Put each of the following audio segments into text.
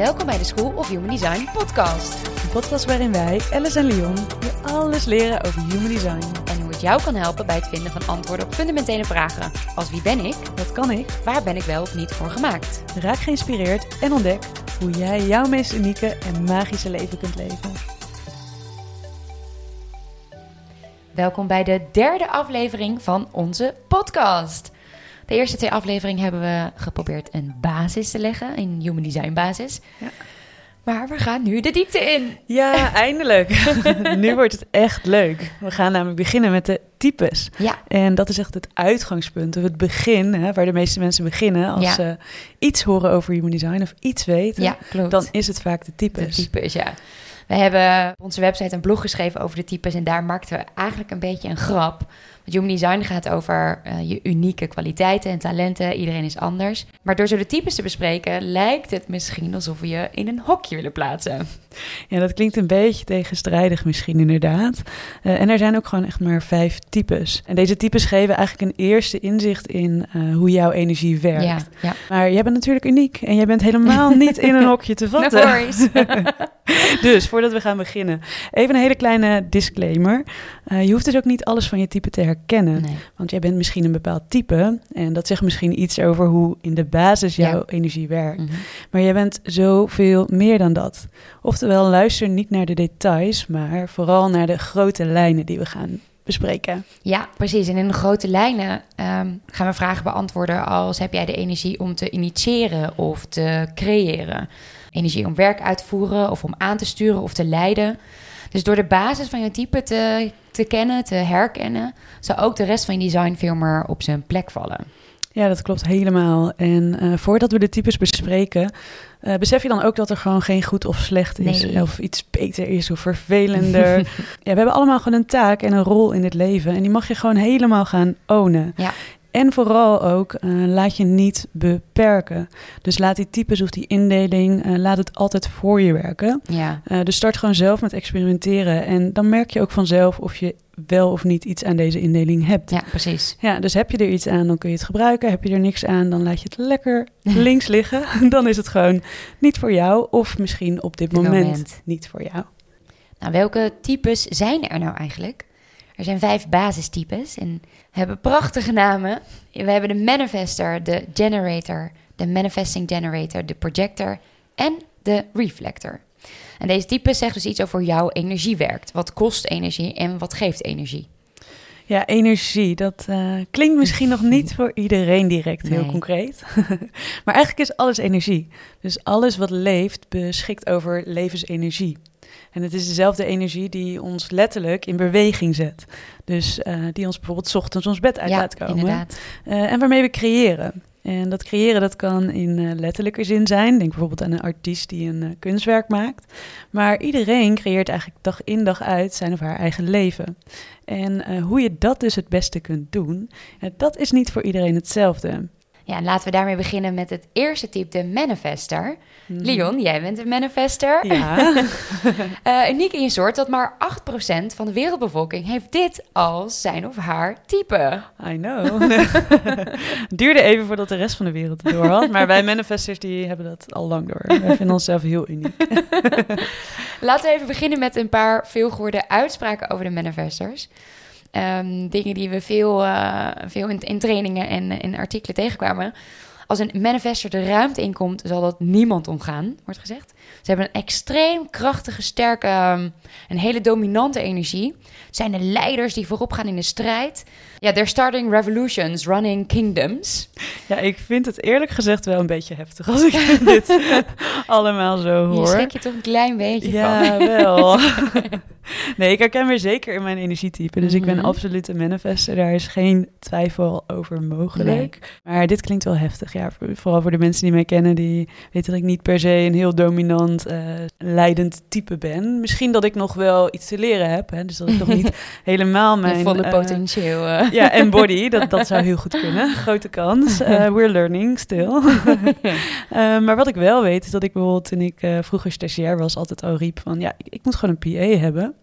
Welkom bij de School of Human Design podcast. Een podcast waarin wij, Alice en Leon, je alles leren over human design. En hoe het jou kan helpen bij het vinden van antwoorden op fundamentele vragen. Als wie ben ik? Wat kan ik? Waar ben ik wel of niet voor gemaakt? Raak geïnspireerd en ontdek hoe jij jouw meest unieke en magische leven kunt leven. Welkom bij de derde aflevering van onze podcast. De eerste twee afleveringen hebben we geprobeerd een basis te leggen, een human design basis. Ja. Maar we gaan nu de diepte in. Ja, eindelijk. nu wordt het echt leuk. We gaan namelijk beginnen met de types. Ja, En dat is echt het uitgangspunt, of het begin, hè, waar de meeste mensen beginnen als Ja. ze iets horen over human design of iets weten. ja klopt. Dan is het vaak de de types. types, ja. We hebben op onze website een blog geschreven over de types en daar maakten we eigenlijk een beetje een grap. Human Design gaat over eh, je unieke kwaliteiten en talenten. Iedereen is anders. Maar door zo de types te bespreken, lijkt het misschien alsof we je in een hokje willen plaatsen. Ja, dat klinkt een beetje tegenstrijdig misschien inderdaad. Eh, en er zijn ook gewoon echt maar vijf types. En deze types geven eigenlijk een eerste inzicht in eh, hoe jouw energie werkt. Ja, ja. Maar jij bent natuurlijk uniek en jij bent helemaal niet in een hokje te vatten. dus voordat we gaan beginnen, even een hele kleine disclaimer. Eh, je hoeft dus ook niet alles van je type te herkennen. Nee. Want jij bent misschien een bepaald type en dat zegt misschien iets over hoe in de basis jouw Ja. energie werkt. Mhm. Maar jij bent zoveel meer dan dat. Oftewel, luister niet naar de details, maar vooral naar de grote lijnen die we gaan bespreken. Ja, precies. En in de grote lijnen ehm, gaan we vragen beantwoorden als heb jij de energie om te initiëren of te creëren? Energie om werk uit te voeren of om aan te sturen of te leiden. Dus door de basis van je type te, te kennen, te herkennen, zal ook de rest van je design veel meer op zijn plek vallen. Ja, dat klopt helemaal. En eh, voordat we de types bespreken, eh, besef je dan ook dat er gewoon geen goed of slecht is. Nee. Of iets beter is of vervelender. ja, we hebben allemaal gewoon een taak en een rol in het leven. En die mag je gewoon helemaal gaan ownen. Ja. En vooral ook, eh, laat je niet beperken. Dus laat die types of die indeling, eh, laat het altijd voor je werken. Ja, Eh, dus start gewoon zelf met experimenteren. En dan merk je ook vanzelf of je wel of niet iets aan deze indeling hebt. ja precies. Ja, dus heb je er iets aan, dan kun je het gebruiken. Heb je er niks aan, dan laat je het lekker links liggen. Dan is het gewoon niet voor jou. Of misschien op dit Dit moment, moment. niet voor jou. Nou, welke types zijn er nou eigenlijk? Er zijn vijf basistypes en hebben prachtige namen. We hebben de manifester, de generator, de manifesting generator, de projector en de reflector. En deze types zeggen dus iets over hoe jouw energie werkt. Wat kost energie en wat geeft energie? Ja, energie, dat eh, klinkt misschien nog niet voor iedereen direct heel Nee. concreet. maar eigenlijk is alles energie. Dus alles wat leeft beschikt over levensenergie. En het is dezelfde energie die ons letterlijk in beweging zet. Dus eh, die ons bijvoorbeeld 's ochtends ons bed uit ja, laat komen. inderdaad. Eh, en waarmee we creëren. En dat creëren dat kan in eh, letterlijke zin zijn. Denk bijvoorbeeld aan een artiest die een kunstwerk maakt. Maar iedereen creëert eigenlijk dag in dag uit zijn of haar eigen leven. En hoe je dat dus het beste kunt doen, dat is niet voor iedereen hetzelfde. Ja, en laten we daarmee beginnen met het eerste type, de manifester. Mhm. Leon, jij bent een manifester. Ja, Eh, uniek in je soort dat maar 8% van de wereldbevolking heeft dit als zijn of haar type. I know. Duurde even voordat de rest van de wereld het door had. Maar wij manifestors die hebben dat al lang door. Wij vinden onszelf heel uniek. Laten we even beginnen met een paar veelgehoorde uitspraken over de manifestors. Ehm, dingen die we veel, eh, veel in, in trainingen en in artikelen tegenkwamen. Als een manifester de ruimte inkomt, zal dat niemand omgaan, wordt gezegd. Ze hebben een extreem krachtige, sterke, ehm, een hele dominante energie. Het zijn de leiders die voorop gaan in de strijd. Ja, they're starting revolutions, running kingdoms. Ja, ik vind het eerlijk gezegd wel een beetje heftig als ik dit allemaal zo Hier hoor. schrik je toch een klein beetje van. Ja, wel. nee, ik herken me zeker in mijn energietype. Dus ik ben Mhm. absoluut een manifester. Daar is geen twijfel over mogelijk. Maar dit klinkt wel heftig. Ja, voor- vooral voor de mensen die mij kennen, die weten dat ik niet per se een heel dominant, eh, leidend type ben. Misschien dat ik nog wel iets te leren heb. Hè? Dus dat ik nog niet helemaal mijn... volle eh, potentieel. eh. ja, en body, dat, dat zou heel goed kunnen. Grote kans. We're learning still. Maar wat ik wel weet, is dat ik bijvoorbeeld toen ik vroeger stagiair was, altijd al riep van ja, ik, ik moet gewoon een PA hebben.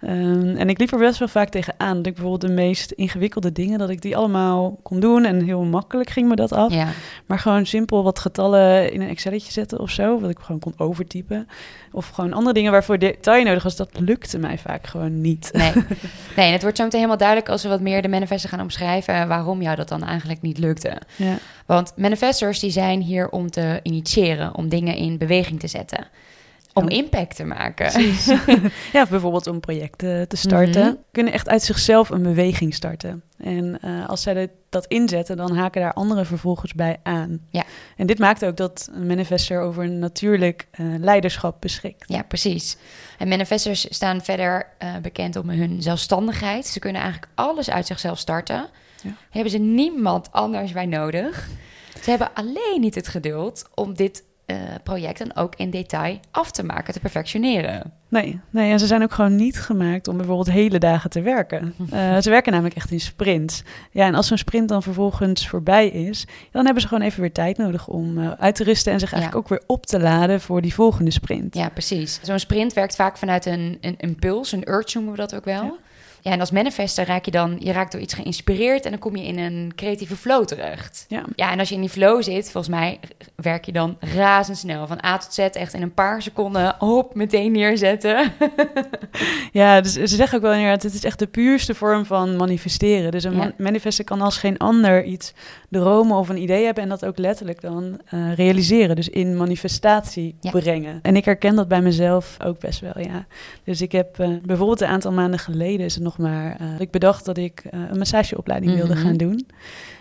Ehm, en ik liep er best wel vaak tegenaan. Dat ik bijvoorbeeld de meest ingewikkelde dingen, dat ik die allemaal kon doen. En heel makkelijk ging me dat af. Ja. Maar gewoon simpel wat getallen in een Excelletje zetten of zo. Wat ik gewoon kon overtypen. Of gewoon andere dingen waarvoor detail nodig was. Dat lukte mij vaak gewoon niet. Nee. nee, en het wordt zo meteen helemaal duidelijk als we wat meer de manifesten gaan omschrijven. Waarom jou dat dan eigenlijk niet lukte. Ja. Want manifestors die zijn hier om te initiëren, om dingen in beweging te zetten. Om impact te maken. Precies. ja, of bijvoorbeeld om projecten te starten. Mhm. Kunnen echt uit zichzelf een beweging starten. En eh, als zij dit- dat inzetten, dan haken daar anderen vervolgens bij aan. Ja. En dit maakt ook dat een manifester over een natuurlijk eh, leiderschap beschikt. Ja, precies. En manifestors staan verder eh, bekend om hun zelfstandigheid. Ze kunnen eigenlijk alles uit zichzelf starten. Ja. Hebben ze niemand anders bij nodig. Ze hebben alleen niet het geduld om dit eh, project dan ook in detail af te maken, te perfectioneren. Nee, nee, en ze zijn ook gewoon niet gemaakt om bijvoorbeeld hele dagen te werken. Eh, ze werken namelijk echt in sprints. Ja, en als zo'n sprint dan vervolgens voorbij is, dan hebben ze gewoon even weer tijd nodig om eh, uit te rusten en zich eigenlijk ook weer op te laden voor die volgende sprint. Ja, precies. Zo'n sprint werkt vaak vanuit een, een impuls, een urge noemen we dat ook wel. Ja. Ja. en als manifester raak je dan, je raakt door iets geïnspireerd en dan kom je in een creatieve flow terecht. Ja. Ja, en als je in die flow zit, volgens mij werk je dan razendsnel. Van A tot Z echt in een paar seconden, hop, meteen neerzetten. Ja, dus ze zeggen ook wel inderdaad, het is echt de puurste vorm van manifesteren. Dus een Ja. man- manifester kan als geen ander iets dromen of een idee hebben en dat ook letterlijk dan eh, realiseren. Dus in manifestatie Ja. brengen. En ik herken dat bij mezelf ook best wel, ja. Dus ik heb eh, bijvoorbeeld een aantal maanden geleden is het nog maar, eh, ik bedacht dat ik eh, een massageopleiding wilde Mhm. gaan doen.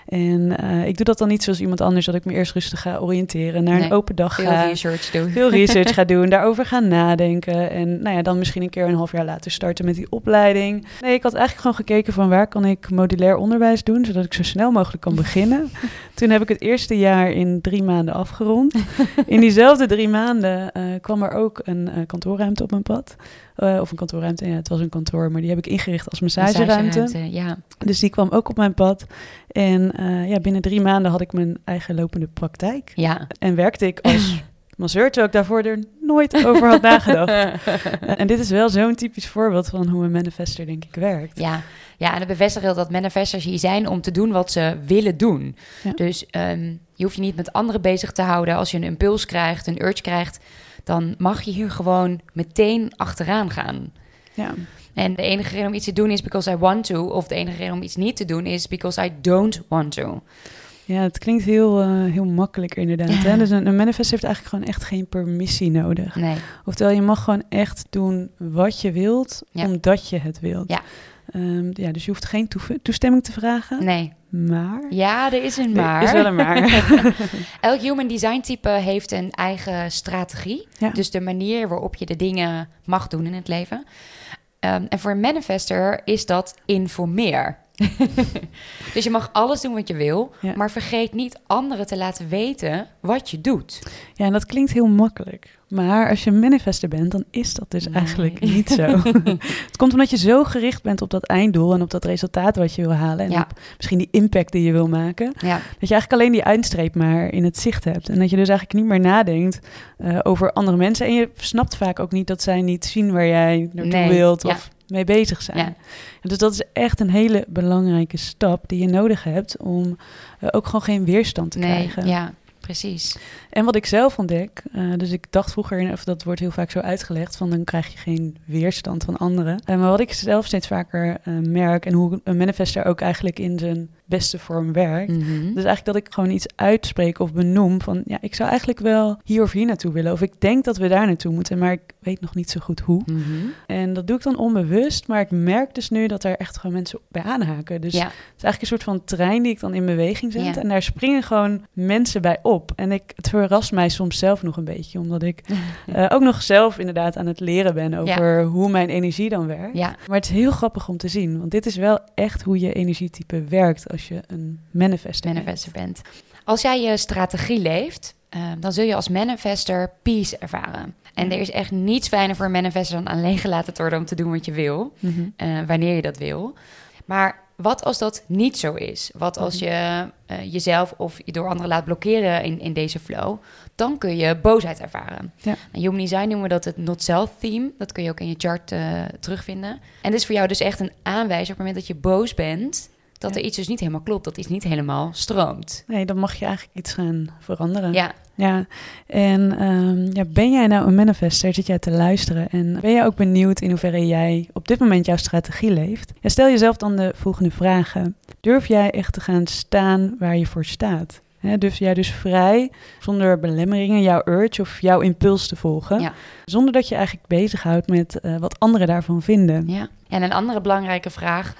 En eh, ik doe dat dan niet zoals iemand anders, dat ik me eerst rustig ga oriënteren, naar Nee, een open dag Veel ga research doen. veel research ga doen, daarover gaan nadenken. En nou ja, dan misschien een keer een half jaar later starten met die opleiding. Nee, ik had eigenlijk gewoon gekeken van waar kan ik modulair onderwijs doen, zodat ik zo snel mogelijk kan beginnen. Toen heb ik het eerste jaar in drie maanden afgerond. In diezelfde drie maanden eh, kwam er ook een eh, kantoorruimte op mijn pad. Of een kantoorruimte, ja, het was een kantoor, maar die heb ik ingericht als massageruimte. Massageruimte, Ja, Dus die kwam ook op mijn pad. En eh, ja, binnen drie maanden had ik mijn eigen lopende praktijk. ja. En werkte ik als masseur, terwijl ik daarvoor er nooit over had nagedacht. En dit is wel zo'n typisch voorbeeld van hoe een manifester denk ik werkt. Ja, ja, en het bevestigt heel dat manifestors hier zijn om te doen wat ze willen doen. Ja. Dus ehm, je hoeft je niet met anderen bezig te houden. Als je een impuls krijgt, een urge krijgt, dan mag je hier gewoon meteen achteraan gaan. Ja, En de enige reden om iets te doen is because I want to, of de enige reden om iets niet te doen is because I don't want to. ja het klinkt heel, eh, heel makkelijk inderdaad. Hè? Dus een, een manifest heeft eigenlijk gewoon echt geen permissie nodig. Nee, Oftewel, je mag gewoon echt doen wat je wilt, Ja. omdat je het wilt. Ja. Ehm, ja, dus je hoeft geen toestemming te vragen, nee. maar... Ja, er is een Er maar. is wel een maar. Elk human design type heeft een eigen strategie. Ja. Dus de manier waarop je de dingen mag doen in het leven. Ehm, en voor een manifester is dat informeer. dus je mag alles doen wat je wil, Ja. maar vergeet niet anderen te laten weten wat je doet. Ja, en dat klinkt heel makkelijk. Maar als je een manifester bent, dan is dat dus Nee. eigenlijk niet zo. het komt omdat je zo gericht bent op dat einddoel en op dat resultaat wat je wil halen. En Ja. op misschien die impact die je wil maken. Ja, Dat je eigenlijk alleen die eindstreep maar in het zicht hebt. En dat je dus eigenlijk niet meer nadenkt eh, over andere mensen. En je snapt vaak ook niet dat zij niet zien waar jij naartoe Nee, wilt ja. of mee bezig zijn. Ja. Dus dat is echt een hele belangrijke stap die je nodig hebt om eh, ook gewoon geen weerstand te nee, krijgen. ja, precies. En wat ik zelf ontdek, eh, dus ik dacht vroeger, of dat wordt heel vaak zo uitgelegd, van dan krijg je geen weerstand van anderen. Eh, maar wat ik zelf steeds vaker eh, merk en hoe een manifester ook eigenlijk in zijn beste vorm werkt, Mhm. dus eigenlijk dat ik gewoon iets uitspreek of benoem van, ja, ik zou eigenlijk wel hier of hier naartoe willen. Of ik denk dat we daar naartoe moeten, maar ik weet nog niet zo goed hoe. Mhm. En dat doe ik dan onbewust, maar ik merk dus nu dat er echt gewoon mensen bij aanhaken. Dus Ja, het is eigenlijk een soort van trein die ik dan in beweging zet. Ja. En daar springen gewoon mensen bij op. En ik, het verrast mij soms zelf nog een beetje, omdat ik eh, ook nog zelf inderdaad aan het leren ben over hoe mijn energie dan werkt. ja, Maar het is heel grappig om te zien, want dit is wel echt hoe je energietype werkt als je een manifester bent. manifester bent. Als jij je strategie leeft, eh, dan zul je als manifester peace ervaren. En er is echt niets fijner voor een manifester dan alleen gelaten te worden om te doen wat je wil, Mhm. eh, wanneer je dat wil. Maar wat als dat niet zo is? Wat als Mhm. je eh, jezelf of je door anderen laat blokkeren in, in deze flow? Dan kun je boosheid ervaren. Ja. In Human Design noemen we dat het not-self theme. Dat kun je ook in je chart eh, terugvinden. En dit is voor jou dus echt een aanwijzer op het moment dat je boos bent... dat Ja. er iets dus niet helemaal klopt, dat iets niet helemaal stroomt. Nee, dan mag je eigenlijk iets gaan veranderen. Ja, Ja, en ehm, ja, ben jij nou een manifester? Zit jij te luisteren? En ben jij ook benieuwd in hoeverre jij op dit moment jouw strategie leeft? Ja, stel jezelf dan de volgende vragen. Durf jij echt te gaan staan waar je voor staat? Durf jij dus vrij, zonder belemmeringen, jouw urge of jouw impuls te volgen? Ja. Zonder dat je eigenlijk bezighoudt met eh, wat anderen daarvan vinden. ja. En een andere belangrijke vraag,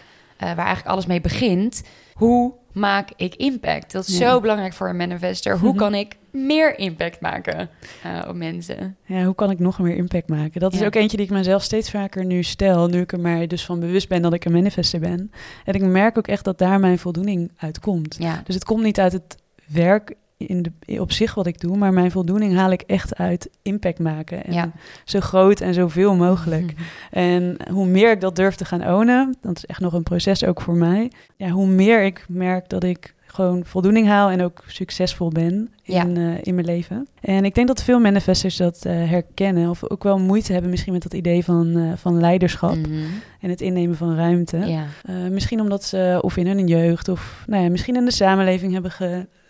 waar eigenlijk alles mee begint... hoe maak ik impact? Dat is Ja. zo belangrijk voor een manifester. Hoe kan ik meer impact maken eh, op mensen? Ja, hoe kan ik nog meer impact maken? Dat is Ja. ook eentje die ik mezelf steeds vaker nu stel, nu ik er mij dus van bewust ben dat ik een manifester ben. En ik merk ook echt dat daar mijn voldoening uit komt. Ja, Dus het komt niet uit het werk in de, op zich wat ik doe, maar mijn voldoening haal ik echt uit impact maken. En Ja. zo groot en zoveel mogelijk. En hoe meer ik dat durf te gaan ownen, dat is echt nog een proces ook voor mij. Ja, hoe meer ik merk dat ik gewoon voldoening haal en ook succesvol ben Ja. in, eh, in mijn leven. En ik denk dat veel manifestors dat eh, herkennen of ook wel moeite hebben misschien met dat idee van, eh, van leiderschap Mhm. en het innemen van ruimte. ja. Misschien omdat ze of in hun jeugd of nou ja, misschien in de samenleving hebben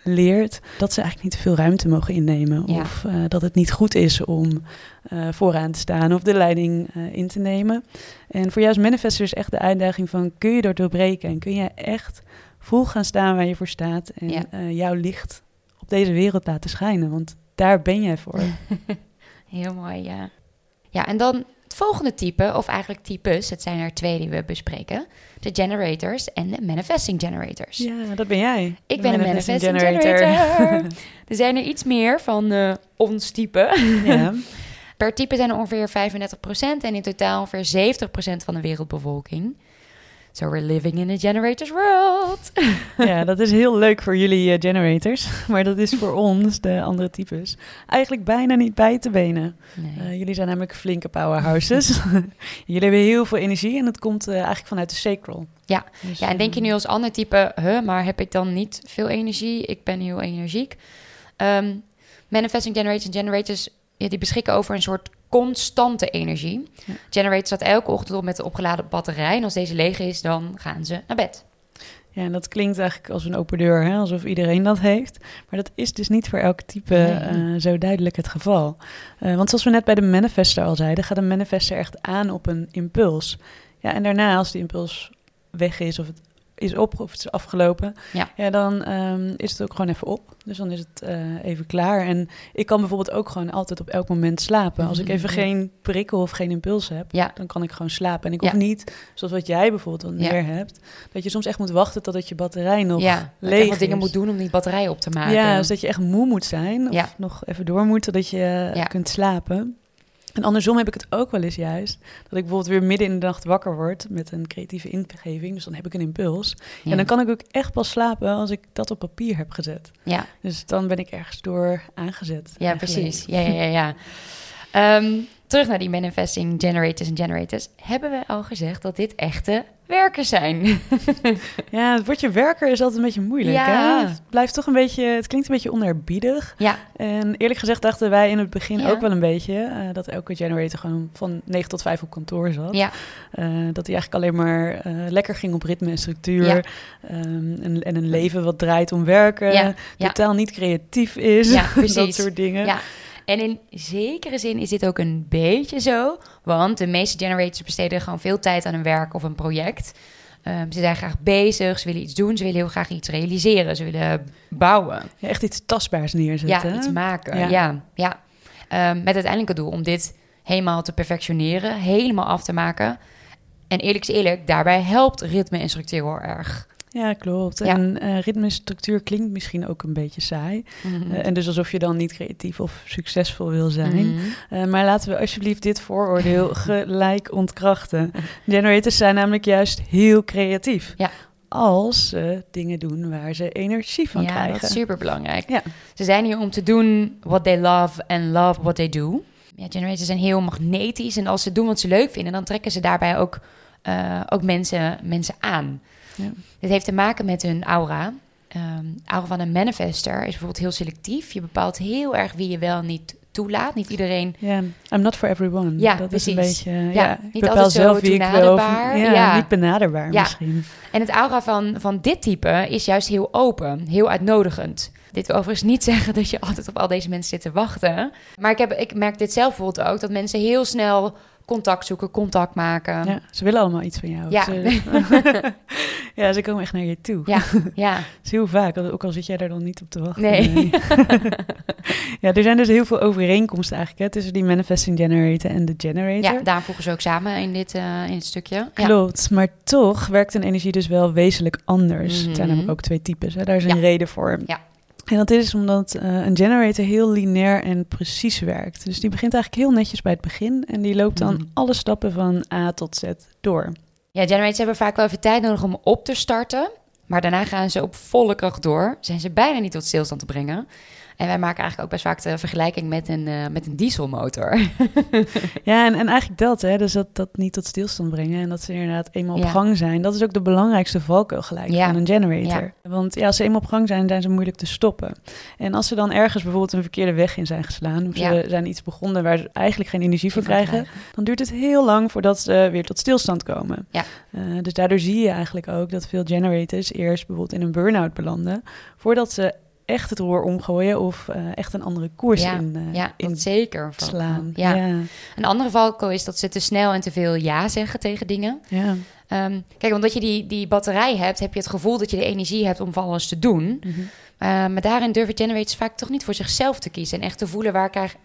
geleerd dat ze eigenlijk niet te veel ruimte mogen innemen. Ja. Of eh, dat het niet goed is om eh, vooraan te staan of de leiding eh, in te nemen. En voor jou als manifester is echt de uitdaging van kun je dat doorbreken en kun je echt vol gaan staan waar je voor staat en Ja. jouw licht op deze wereld laten schijnen. Want daar ben jij voor. Heel mooi, ja. Ja, en dan volgende type, of eigenlijk types, het zijn er twee die we bespreken. De generators en de manifesting generators. Ja, dat ben jij. Ik ben een manifesting generator. er zijn er iets meer van eh, ons type. ja. Per type zijn er ongeveer 35% en in totaal ongeveer 70% van de wereldbevolking. So we're living in a generators world. Ja, dat is heel leuk voor jullie eh, generators. Maar dat is voor ons, de andere types, eigenlijk bijna niet bij te benen. Nee. Eh, jullie zijn namelijk flinke powerhouses. jullie hebben heel veel energie en dat komt eh, eigenlijk vanuit de sacral. Ja. Dus, Ja, en denk je nu als ander type, huh, maar heb ik dan niet veel energie? Ik ben heel energiek. Ehm, manifesting generators en generators, ja, die beschikken over een soort constante energie. Ja. Generators staat elke ochtend op met de opgeladen batterij. En als deze leeg is, dan gaan ze naar bed. Ja, en dat klinkt eigenlijk als een open deur, hè? alsof iedereen dat heeft. Maar dat is dus niet voor elk type Nee. eh, zo duidelijk het geval. Eh, want zoals we net bij de manifester al zeiden, gaat een manifester echt aan op een impuls. Ja, en daarna, als die impuls weg is of het is op of het is afgelopen, Ja. dan ehm, is het ook gewoon even op. Dus dan is het eh, even klaar. En ik kan bijvoorbeeld ook gewoon altijd op elk moment slapen. Als ik even Mhm. geen prikkel of geen impuls heb, Ja, dan kan ik gewoon slapen. En ik Ja. hoef niet, zoals wat jij bijvoorbeeld Ja. meer hebt, dat je soms echt moet wachten totdat je batterij nog ja. Leeg wat dingen moet doen om die batterij op te maken. Ja, dus dat je echt moe moet zijn of Ja. nog even door moet, zodat je kunt slapen. En andersom heb ik het ook wel eens juist, dat ik bijvoorbeeld weer midden in de nacht wakker word met een creatieve ingeving, dus dan heb ik een impuls. Ja. En dan kan ik ook echt pas slapen als ik dat op papier heb gezet. ja. Dus dan ben ik ergens door aangezet. Ja, precies. Ja, ja, ja. ja. Ehm, terug naar die manifesting generators en generators. Hebben we al gezegd dat dit echte werkers zijn? Ja, het woordje werker is altijd een beetje moeilijk. Ja. Hè? Het blijft toch een beetje, het klinkt een beetje onerbiedig. ja, En eerlijk gezegd dachten wij in het begin Ja. ook wel een beetje eh, dat elke generator gewoon van 9 tot 5 op kantoor zat. ja, Eh, dat hij eigenlijk alleen maar eh, lekker ging op ritme en structuur. Ja. Ehm, en, en een leven wat draait om werken. Totaal niet creatief is. Ja, dat soort dingen. ja. En in zekere zin is dit ook een beetje zo. Want de meeste generators besteden gewoon veel tijd aan een werk of een project. Ehm, ze zijn graag bezig, ze willen iets doen, ze willen heel graag iets realiseren, ze willen bouwen. Ja, echt iets tastbaars neerzetten. Ja, iets maken. Ja. Ja, ja. Ehm, met uiteindelijk het doel om dit helemaal te perfectioneren, helemaal af te maken. En eerlijk is eerlijk, daarbij helpt ritme en structuur heel erg. Ja, klopt. Ja. En eh, ritme en structuur klinkt misschien ook een beetje saai. Mhm. Eh, en dus alsof je dan niet creatief of succesvol wil zijn. Mhm. Eh, maar laten we alsjeblieft dit vooroordeel gelijk ontkrachten. Generators zijn namelijk juist heel creatief. Ja. Als ze dingen doen waar ze energie van ja, krijgen. dat is super belangrijk. Ja. Ze zijn hier om te doen what they love and love what they do. Ja, generators zijn heel magnetisch en als ze doen wat ze leuk vinden, dan trekken ze daarbij ook, ook mensen, mensen aan. Ja. Dit heeft te maken met hun aura. Ehm aura van een manifester is bijvoorbeeld heel selectief. Je bepaalt heel erg wie je wel en niet toelaat. Niet iedereen Ja, I'm not for everyone. Ja, dat is een beetje. Ja, Ja, ik niet altijd zo zelf wie ik wil. toenaderbaar. Ja, Ja. niet benaderbaar Ja. misschien. En het aura van, van dit type is juist heel open, heel uitnodigend. Dit wil overigens niet zeggen dat je altijd op al deze mensen zit te wachten. Maar ik, heb, ik merk dit zelf bijvoorbeeld ook, dat mensen heel snel contact zoeken, contact maken. Ja, ze willen allemaal iets van jou. Ja. Ze, ja, ze komen echt naar je toe. ja, ja. Dat is heel vaak, ook al zit jij daar dan niet op te wachten. Nee. ja, er zijn dus heel veel overeenkomsten eigenlijk hè, tussen die manifesting generator en de generator. ja daar voegen ze ook samen in dit, eh, in het stukje. Ja. Klopt, maar toch werkt een energie dus wel wezenlijk anders. Het zijn Mhm. namelijk ook twee types, hè? daar is een reden voor. Ja. En dat is omdat eh, een generator heel lineair en precies werkt. Dus die begint eigenlijk heel netjes bij het begin en die loopt dan Mhm. alle stappen van A tot Z door. Ja, generators hebben vaak wel even tijd nodig om op te starten. Maar daarna gaan ze op volle kracht door. Zijn ze bijna niet tot stilstand te brengen. En wij maken eigenlijk ook best vaak de vergelijking met een, eh, met een dieselmotor. Ja, en, en eigenlijk dat, hè, dus dat, dat niet tot stilstand brengen en dat ze inderdaad eenmaal op gang zijn. Dat is ook de belangrijkste valkuil gelijk Ja. van een generator. Want ja, als ze eenmaal op gang zijn, zijn ze moeilijk te stoppen. En als ze dan ergens bijvoorbeeld een verkeerde weg in zijn geslaan, of ze zijn iets begonnen waar ze eigenlijk geen energie voor krijgen, dan duurt het heel lang voordat ze weer tot stilstand komen. Ja. Eh, dus daardoor zie je eigenlijk ook dat veel generators eerst bijvoorbeeld in een burn-out belanden, voordat ze echt het roer omgooien of eh, echt een andere koers Ja, in, eh, Ja, in dat zeker. slaan. Ja. ja. Een andere valkuil is dat ze te snel en te veel ja zeggen tegen dingen. ja. Ehm, kijk, omdat je die, die batterij hebt, heb je het gevoel dat je de energie hebt om van alles te doen. Mhm. Eh, maar daarin durven generators vaak toch niet voor zichzelf te kiezen. En echt te voelen waar krijg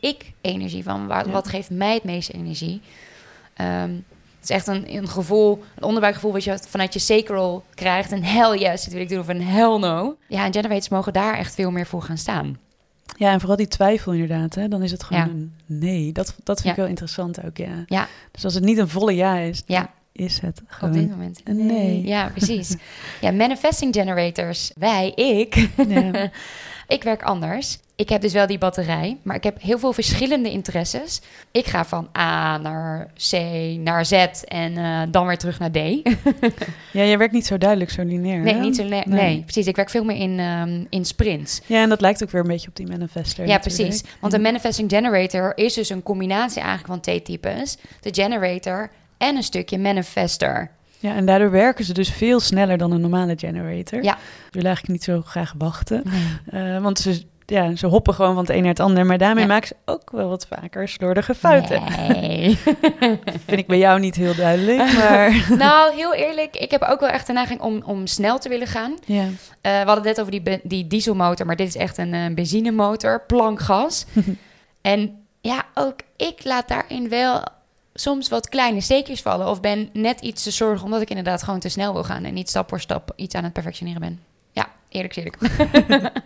ik energie van? Waar, Ja. Wat geeft mij het meeste energie? Ehm, het is echt een, een gevoel, een onderbuikgevoel wat je vanuit je sacral krijgt. Een hell yes, dit wil ik doen of een hell no. Ja, en generators mogen daar echt veel meer voor gaan staan. Ja, en vooral die twijfel inderdaad. Hè? Dan is het gewoon Ja. een nee. Dat, dat vind Ja. ik wel interessant ook, ja. Ja. Dus als het niet een volle ja is, Ja. is het Op dit gewoon... moment. een nee. Ja, precies. ja, manifesting generators. Wij, ik. Ik werk anders. Ik heb dus wel die batterij, maar ik heb heel veel verschillende interesses. Ik ga van A naar C naar Z en eh, dan weer terug naar D. ja, jij werkt niet zo duidelijk, zo lineair. nee, hè? niet zo nee, Nee. precies. Ik werk veel meer in, ehm, in sprints. Ja, en dat lijkt ook weer een beetje op die manifester. ja, natuurlijk. precies. Want een manifesting generator is dus een combinatie eigenlijk van twee types: de generator en een stukje manifester. Ja, en daardoor werken ze dus veel sneller dan een normale generator. Ja. Ze willen eigenlijk niet zo graag wachten. Eh, want ze, ja, ze hoppen gewoon van het een naar het ander. Maar daarmee Ja. maken ze ook wel wat vaker slordige fouten. Nee. Vind ik bij jou niet heel duidelijk, maar... nou, heel eerlijk, ik heb ook wel echt de neiging om, om snel te willen gaan. ja. Eh, we hadden het net over die, die dieselmotor, maar dit is echt een eh, benzinemotor, plankgas. en ja, ook ik laat daarin wel soms wat kleine steekjes vallen. Of ben net iets te zorgen omdat ik inderdaad gewoon te snel wil gaan en niet stap voor stap iets aan het perfectioneren ben. Eerlijk eerlijk.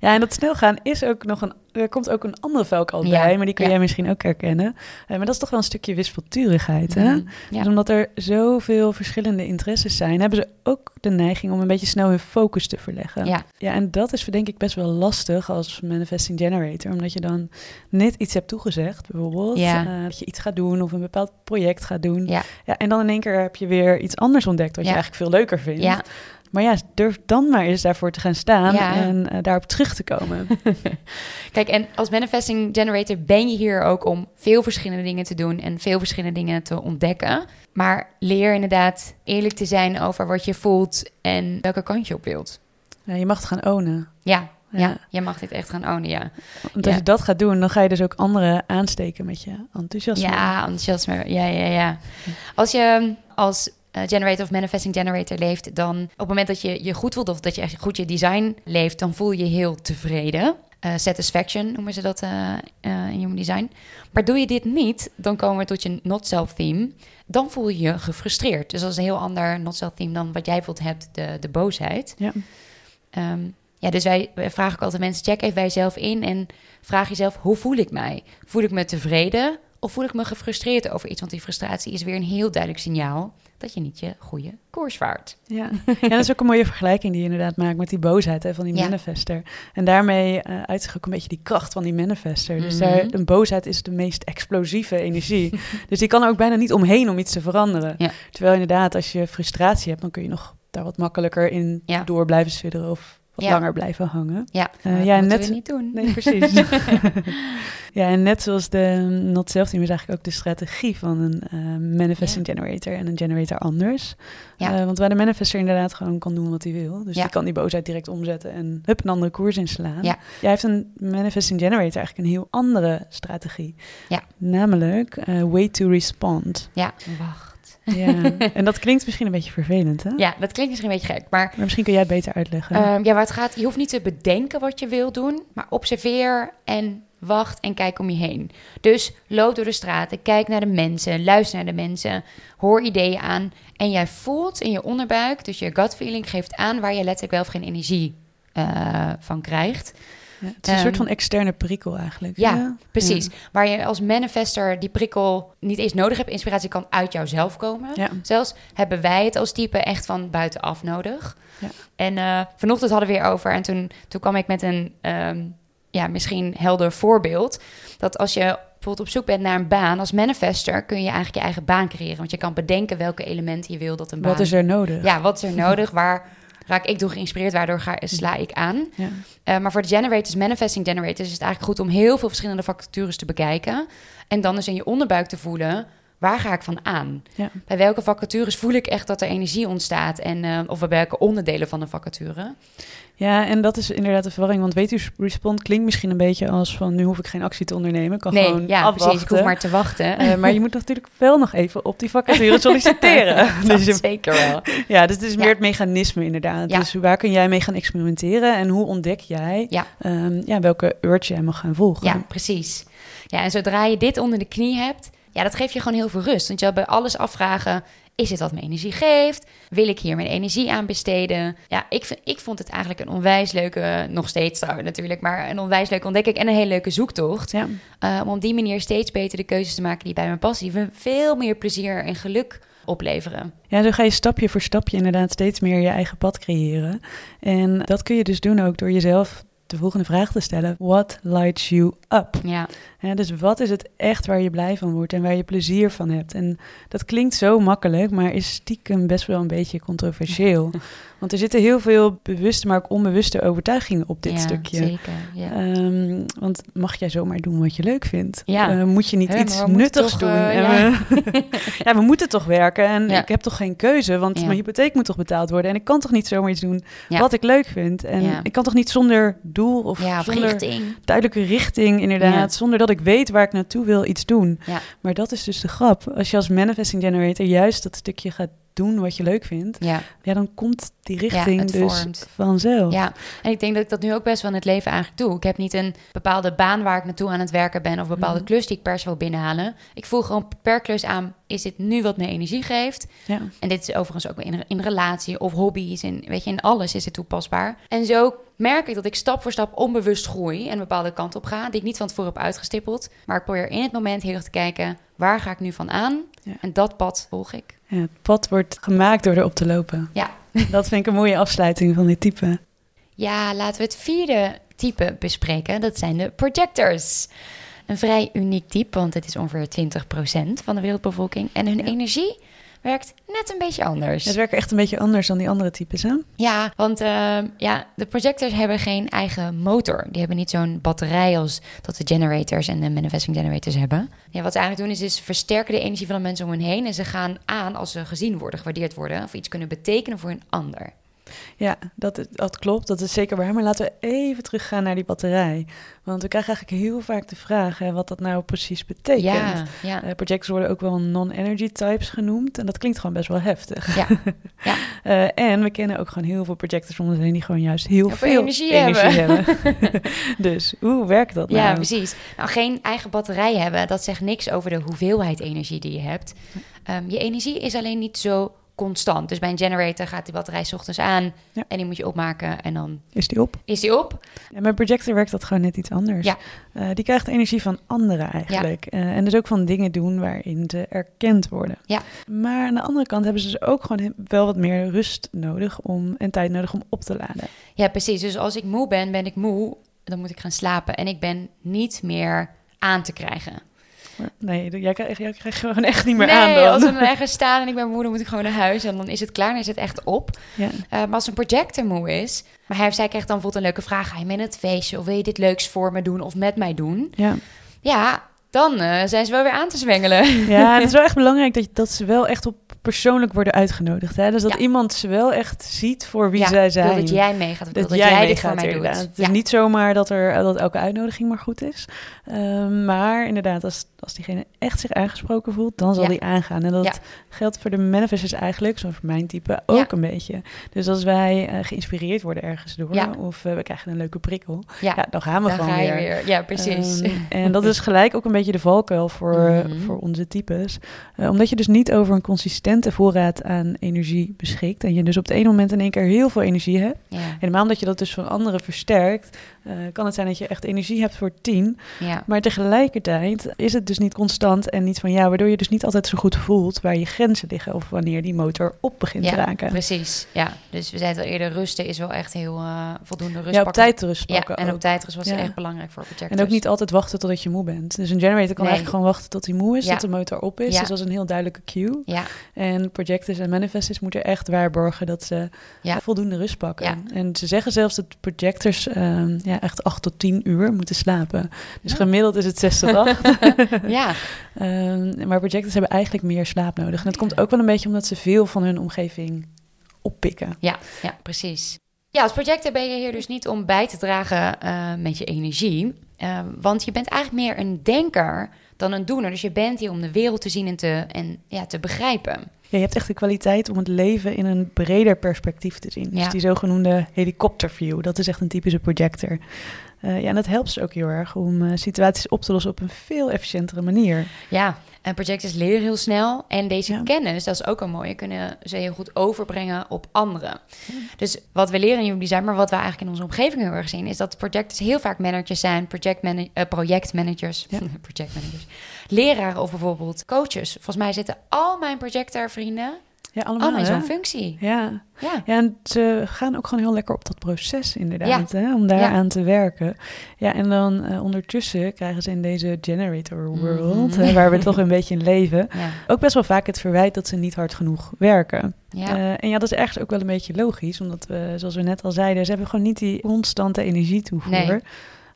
Ja, en dat snel gaan is ook nog een. Er komt ook een andere valkuil Ja, bij, maar die kun ja. jij misschien ook herkennen. Eh, maar dat is toch wel een stukje wispelturigheid, hè? Mm, ja. Dus omdat er zoveel verschillende interesses zijn, hebben ze ook de neiging om een beetje snel hun focus te verleggen. Ja. ja en dat is denk ik best wel lastig als manifesting generator, omdat je dan net iets hebt toegezegd, bijvoorbeeld eh, dat je iets gaat doen of een bepaald project gaat doen. Ja. Ja, en dan in één keer heb je weer iets anders ontdekt wat je eigenlijk veel leuker vindt. Ja. Maar ja, durf dan maar eens daarvoor te gaan staan Ja. en eh, daarop terug te komen. Kijk, en als manifesting generator ben je hier ook om veel verschillende dingen te doen en veel verschillende dingen te ontdekken. Maar leer inderdaad eerlijk te zijn over wat je voelt en welke kant je op wilt. Ja, je mag het gaan ownen. Ja, ja. Ja. jij mag dit echt gaan ownen, ja. Want als Ja. je dat gaat doen, dan ga je dus ook anderen aansteken met je enthousiasme. Ja, enthousiasme. Ja, ja, ja. Als je als generator of manifesting generator leeft, dan op het moment dat je je goed voelt of dat je echt goed je design leeft, dan voel je je heel tevreden. Eh, satisfaction noemen ze dat eh, eh, in human design. Maar doe je dit niet, dan komen we tot je not self theme. Dan voel je je gefrustreerd. Dus dat is een heel ander not self theme dan wat jij bijvoorbeeld hebt, de, de boosheid. Ja. Ehm, ja, dus wij, wij vragen ook altijd mensen, check even bij jezelf in en vraag jezelf, hoe voel ik mij? Voel ik me tevreden of voel ik me gefrustreerd over iets? Want die frustratie is weer een heel duidelijk signaal dat je niet je goede koers vaart. Ja. ja, dat is ook een mooie vergelijking die je inderdaad maakt met die boosheid hè, van die Ja. manifester. En daarmee uh, uitzicht ook een beetje die kracht van die manifester. Dus Mhm. daar, een boosheid is de meest explosieve energie. dus die kan er ook bijna niet omheen om iets te veranderen. Ja. Terwijl inderdaad, als je frustratie hebt, dan kun je nog daar wat makkelijker in Ja. door blijven sudderen of wat Ja. langer blijven hangen. Ja, dat ja, moeten net- we niet doen. Nee, precies. ja, en net zoals de Not Self Team is eigenlijk ook de strategie van een eh, manifesting generator en een generator anders. Ja. Eh, want waar de manifester inderdaad gewoon kan doen wat hij wil. Dus Ja. die kan die boosheid direct omzetten en hup, een andere koers inslaan. Ja. Jij heeft een manifesting generator eigenlijk een heel andere strategie. Ja. Namelijk way to respond. Ja, wacht. Ja. en dat klinkt misschien een beetje vervelend, hè? Ja, dat klinkt misschien een beetje gek, maar Maar misschien kun jij het beter uitleggen. Ehm, ja, waar het gaat, je hoeft niet te bedenken wat je wil doen, maar observeer en wacht en kijk om je heen. Dus loop door de straten, kijk naar de mensen, luister naar de mensen, hoor ideeën aan en jij voelt in je onderbuik, dus je gut feeling geeft aan waar je letterlijk wel of geen energie eh, van krijgt. Ja, het is een soort ehm, van externe prikkel eigenlijk. Ja, Precies, Ja. waar je als manifester die prikkel niet eens nodig hebt. Inspiratie kan uit jouzelf komen. Ja. Zelfs hebben wij het als type echt van buitenaf nodig. Ja. En eh, vanochtend hadden we weer over. En toen, toen kwam ik met een ehm, ja, misschien helder voorbeeld. Dat als je bijvoorbeeld op zoek bent naar een baan als manifester... kun je eigenlijk je eigen baan creëren. Want je kan bedenken welke elementen je wil dat een baan... Wat is er nodig? Ja, wat is er nodig? Waar raak ik door geïnspireerd? Waardoor ga, sla ik aan? Ja. Uh, maar voor de generators, manifesting generators, is het eigenlijk goed om heel veel verschillende vacatures te bekijken. En dan dus in je onderbuik te voelen, waar ga ik van aan? Ja. Bij welke vacatures voel ik echt dat er energie ontstaat? En, uh, of bij welke onderdelen van een vacature? Ja, en dat is inderdaad de verwarring. Want weet u, respond klinkt misschien een beetje als van... nu hoef ik geen actie te ondernemen, kan nee, gewoon ja, afwachten. precies. Ik hoef maar te wachten. Uh, maar je moet natuurlijk wel nog even op die vacature solliciteren. dat dus je, zeker wel. Ja, dus het is meer het mechanisme inderdaad. Ja. Dus waar kun jij mee gaan experimenteren... en hoe ontdek jij Ja. um, ja, welke urge jij mag gaan volgen? Ja, precies. Ja, en zodra je dit onder de knie hebt... ja, dat geeft je gewoon heel veel rust. Want je bij alles afvragen... Is het wat me energie geeft? Wil ik hier mijn energie aan besteden? Ja, ik, vind, ik vond het eigenlijk een onwijs leuke, nog steeds trouwens natuurlijk, maar een onwijs leuke ontdekking en een hele leuke zoektocht. Ja. Uh, om op die manier steeds beter de keuzes te maken die bij me passen, die veel meer plezier en geluk opleveren. Ja, zo ga je stapje voor stapje inderdaad steeds meer je eigen pad creëren. En dat kun je dus doen ook door jezelf de volgende vraag te stellen: What lights you up? Ja. Ja, dus wat is het echt waar je blij van wordt en waar je plezier van hebt? En dat klinkt zo makkelijk, maar is stiekem best wel een beetje controversieel. Want er zitten heel veel bewuste, maar ook onbewuste overtuigingen op dit ja, stukje. Zeker, ja. Um, want mag jij zomaar doen wat je leuk vindt? Ja. Uh, moet je niet He, iets nuttigs toch, doen? uh, en ja. We, ja, we moeten toch werken en ik heb toch geen keuze, want mijn hypotheek moet toch betaald worden en ik kan toch niet zomaar iets doen wat ik leuk vind? En ik kan toch niet zonder doel of ja, of zonder richting. duidelijke richting, inderdaad, zonder dat ik weet waar ik naartoe wil iets doen. Ja. Maar dat is dus de grap. Als je als manifesting generator juist dat stukje gaat doen wat je leuk vindt, Ja. ja, dan komt die richting dus vormt. vanzelf. Ja, en ik denk dat ik dat nu ook best wel in het leven eigenlijk doe. Ik heb niet een bepaalde baan waar ik naartoe aan het werken ben... of een bepaalde Mhm. klus die ik per se wil binnenhalen. Ik voel gewoon per klus aan, is dit nu wat me energie geeft? Ja. En dit is overigens ook in, in relatie of hobby's. In, weet je, in alles is het toepasbaar. En zo merk ik dat ik stap voor stap onbewust groei... en een bepaalde kant op ga, die ik niet van tevoren heb uitgestippeld. Maar ik probeer in het moment heel erg te kijken... waar ga ik nu van aan? Ja. En dat pad volg ik. Ja, het pad wordt gemaakt door erop te lopen. Ja. Dat vind ik een mooie afsluiting van dit type. Ja, laten we het vierde type bespreken. Dat zijn de projectors. Een vrij uniek type, want het is ongeveer 20% van de wereldbevolking. En hun Ja. energie werkt net een beetje anders. Het werkt echt een beetje anders dan die andere types, hè? Ja, want uh, ja, de projectors hebben geen eigen motor. Die hebben niet zo'n batterij als dat de generators en de manifesting generators hebben. Ja, wat ze eigenlijk doen is, is versterken de energie van de mensen om hen heen. En ze gaan aan als ze gezien worden, gewaardeerd worden. Of iets kunnen betekenen voor een ander. Ja, dat, dat klopt. Dat is zeker waar. Maar laten we even teruggaan naar die batterij. Want we krijgen eigenlijk heel vaak de vraag hè, wat dat nou precies betekent. Ja, ja. Uh, projectors worden ook wel non-energy types genoemd. En dat klinkt gewoon best wel heftig. Ja. ja. uh, en we kennen ook gewoon heel veel projectors om ons heen die gewoon juist heel, veel energie, energie hebben. hebben. dus hoe werkt dat nou? Ja, precies. Nou, geen eigen batterij hebben, dat zegt niks over de hoeveelheid energie die je hebt. Um, je energie is alleen niet zo constant. Dus bij een generator gaat die batterij 's ochtends aan ja. en die moet je opmaken en dan is die op. Is die op? En bij projector werkt dat gewoon net iets anders. Ja. Uh, die krijgt energie van anderen eigenlijk. Ja. Uh, en dus ook van dingen doen waarin ze erkend worden. Ja. Maar aan de andere kant hebben ze dus ook gewoon wel wat meer rust nodig om en tijd nodig om op te laden. Ja, precies. Dus als ik moe ben, ben ik moe, dan moet ik gaan slapen en ik ben niet meer aan te krijgen. Nee, jij krijgt, jij krijgt gewoon echt niet meer nee, aan dan. als we dan ergens staan en ik ben moe, dan moet ik gewoon naar huis. En dan is het klaar en is het echt op. Ja. Eh, maar als een projector moe is... Maar hij of zij krijgt dan bijvoorbeeld een leuke vraag. Ga je mee naar het feestje? Of wil je dit leuks voor me doen of met mij doen? Ja. Ja, dan eh, zijn ze wel weer aan te zwengelen. ja, het is wel echt belangrijk dat, je, dat ze wel echt op persoonlijk worden uitgenodigd. Hè? Dus dat Ja. iemand ze wel echt ziet voor wie ja, zij zijn. dat jij meegaat. Dat, dat, jij, jij, dit voor mij doet. Het is Ja. niet zomaar dat, er, dat elke uitnodiging maar goed is. Ehm, maar inderdaad, als, als diegene echt zich aangesproken voelt, dan zal die aangaan. En dat geldt voor de manifestors eigenlijk, zoals voor mijn type, ook een beetje. Dus als wij eh, geïnspireerd worden ergens door, of eh, we krijgen een leuke prikkel, Ja, dan gaan we dan gewoon ga weer. weer. Ja, precies. Ehm, en dat is gelijk ook een beetje de valkuil voor, Mhm. voor onze types. Eh, omdat je dus niet over een consistente voorraad aan energie beschikt. En je dus op het ene moment in één keer heel veel energie hebt. ja, Helemaal omdat je dat dus van anderen versterkt. eh, kan het zijn dat je echt energie hebt voor tien. ja. Maar tegelijkertijd is het dus niet constant en niet van jou. Waardoor je dus niet altijd zo goed voelt waar je grenzen liggen. Of wanneer die motor op begint te Ja, raken. precies. Ja, dus we zeiden al eerder, rusten is wel echt heel eh, voldoende rust Ja, op tijd rust Ja, pakken en ook. op tijd rust was Ja. echt belangrijk voor projectors. En ook niet altijd wachten totdat je moe bent. Dus een generator kan Nee. eigenlijk gewoon wachten tot hij moe is, Ja. tot de motor op is. Ja. Dus dat is een heel duidelijke cue. Ja, En projectors en manifestors moeten echt waarborgen dat ze Ja. voldoende rust pakken. Ja. En ze zeggen zelfs dat projectors ehm, ja, echt 8 tot 10 uur moeten slapen. Dus Ja. gemiddeld is het 6 tot 8. ja, Ehm, maar projectors hebben eigenlijk meer slaap nodig. En dat komt ook wel een beetje omdat ze veel van hun omgeving oppikken. ja, ja, precies. Ja, als projector ben je hier dus niet om bij te dragen eh, met je energie. Eh, want je bent eigenlijk meer een denker dan een doener. Dus je bent hier om de wereld te zien en te, en, ja, te begrijpen. Ja, je hebt echt de kwaliteit om het leven in een breder perspectief te zien. Ja. Dus die zogenoemde helikopterview, dat is echt een typische projector. Eh, ja, en dat helpt ze ook heel erg om eh, situaties op te lossen op een veel efficiëntere manier. Ja, en projectors leren heel snel. En deze Ja. kennis, dat is ook een mooie, kunnen ze heel goed overbrengen op anderen. Dus wat we leren in Human Design, maar wat we eigenlijk in onze omgeving heel erg zien, is dat projectors heel vaak managers zijn, eh, projectmanagers, Ja. projectmanagers, leraren of bijvoorbeeld coaches. Volgens mij zitten al mijn projector-vrienden Ja, allemaal. zo'n functie. Ja. Ja. ja, en ze gaan ook gewoon heel lekker op dat proces inderdaad, hè, om daar Ja. aan te werken. Ja, en dan eh, ondertussen krijgen ze in deze generator world, Mhm. waar we toch een beetje in leven, ook best wel vaak het verwijt dat ze niet hard genoeg werken. Ja. Eh, en ja, dat is ergens ook wel een beetje logisch, omdat we, zoals we net al zeiden, ze hebben gewoon niet die constante energietoevoer. Nee.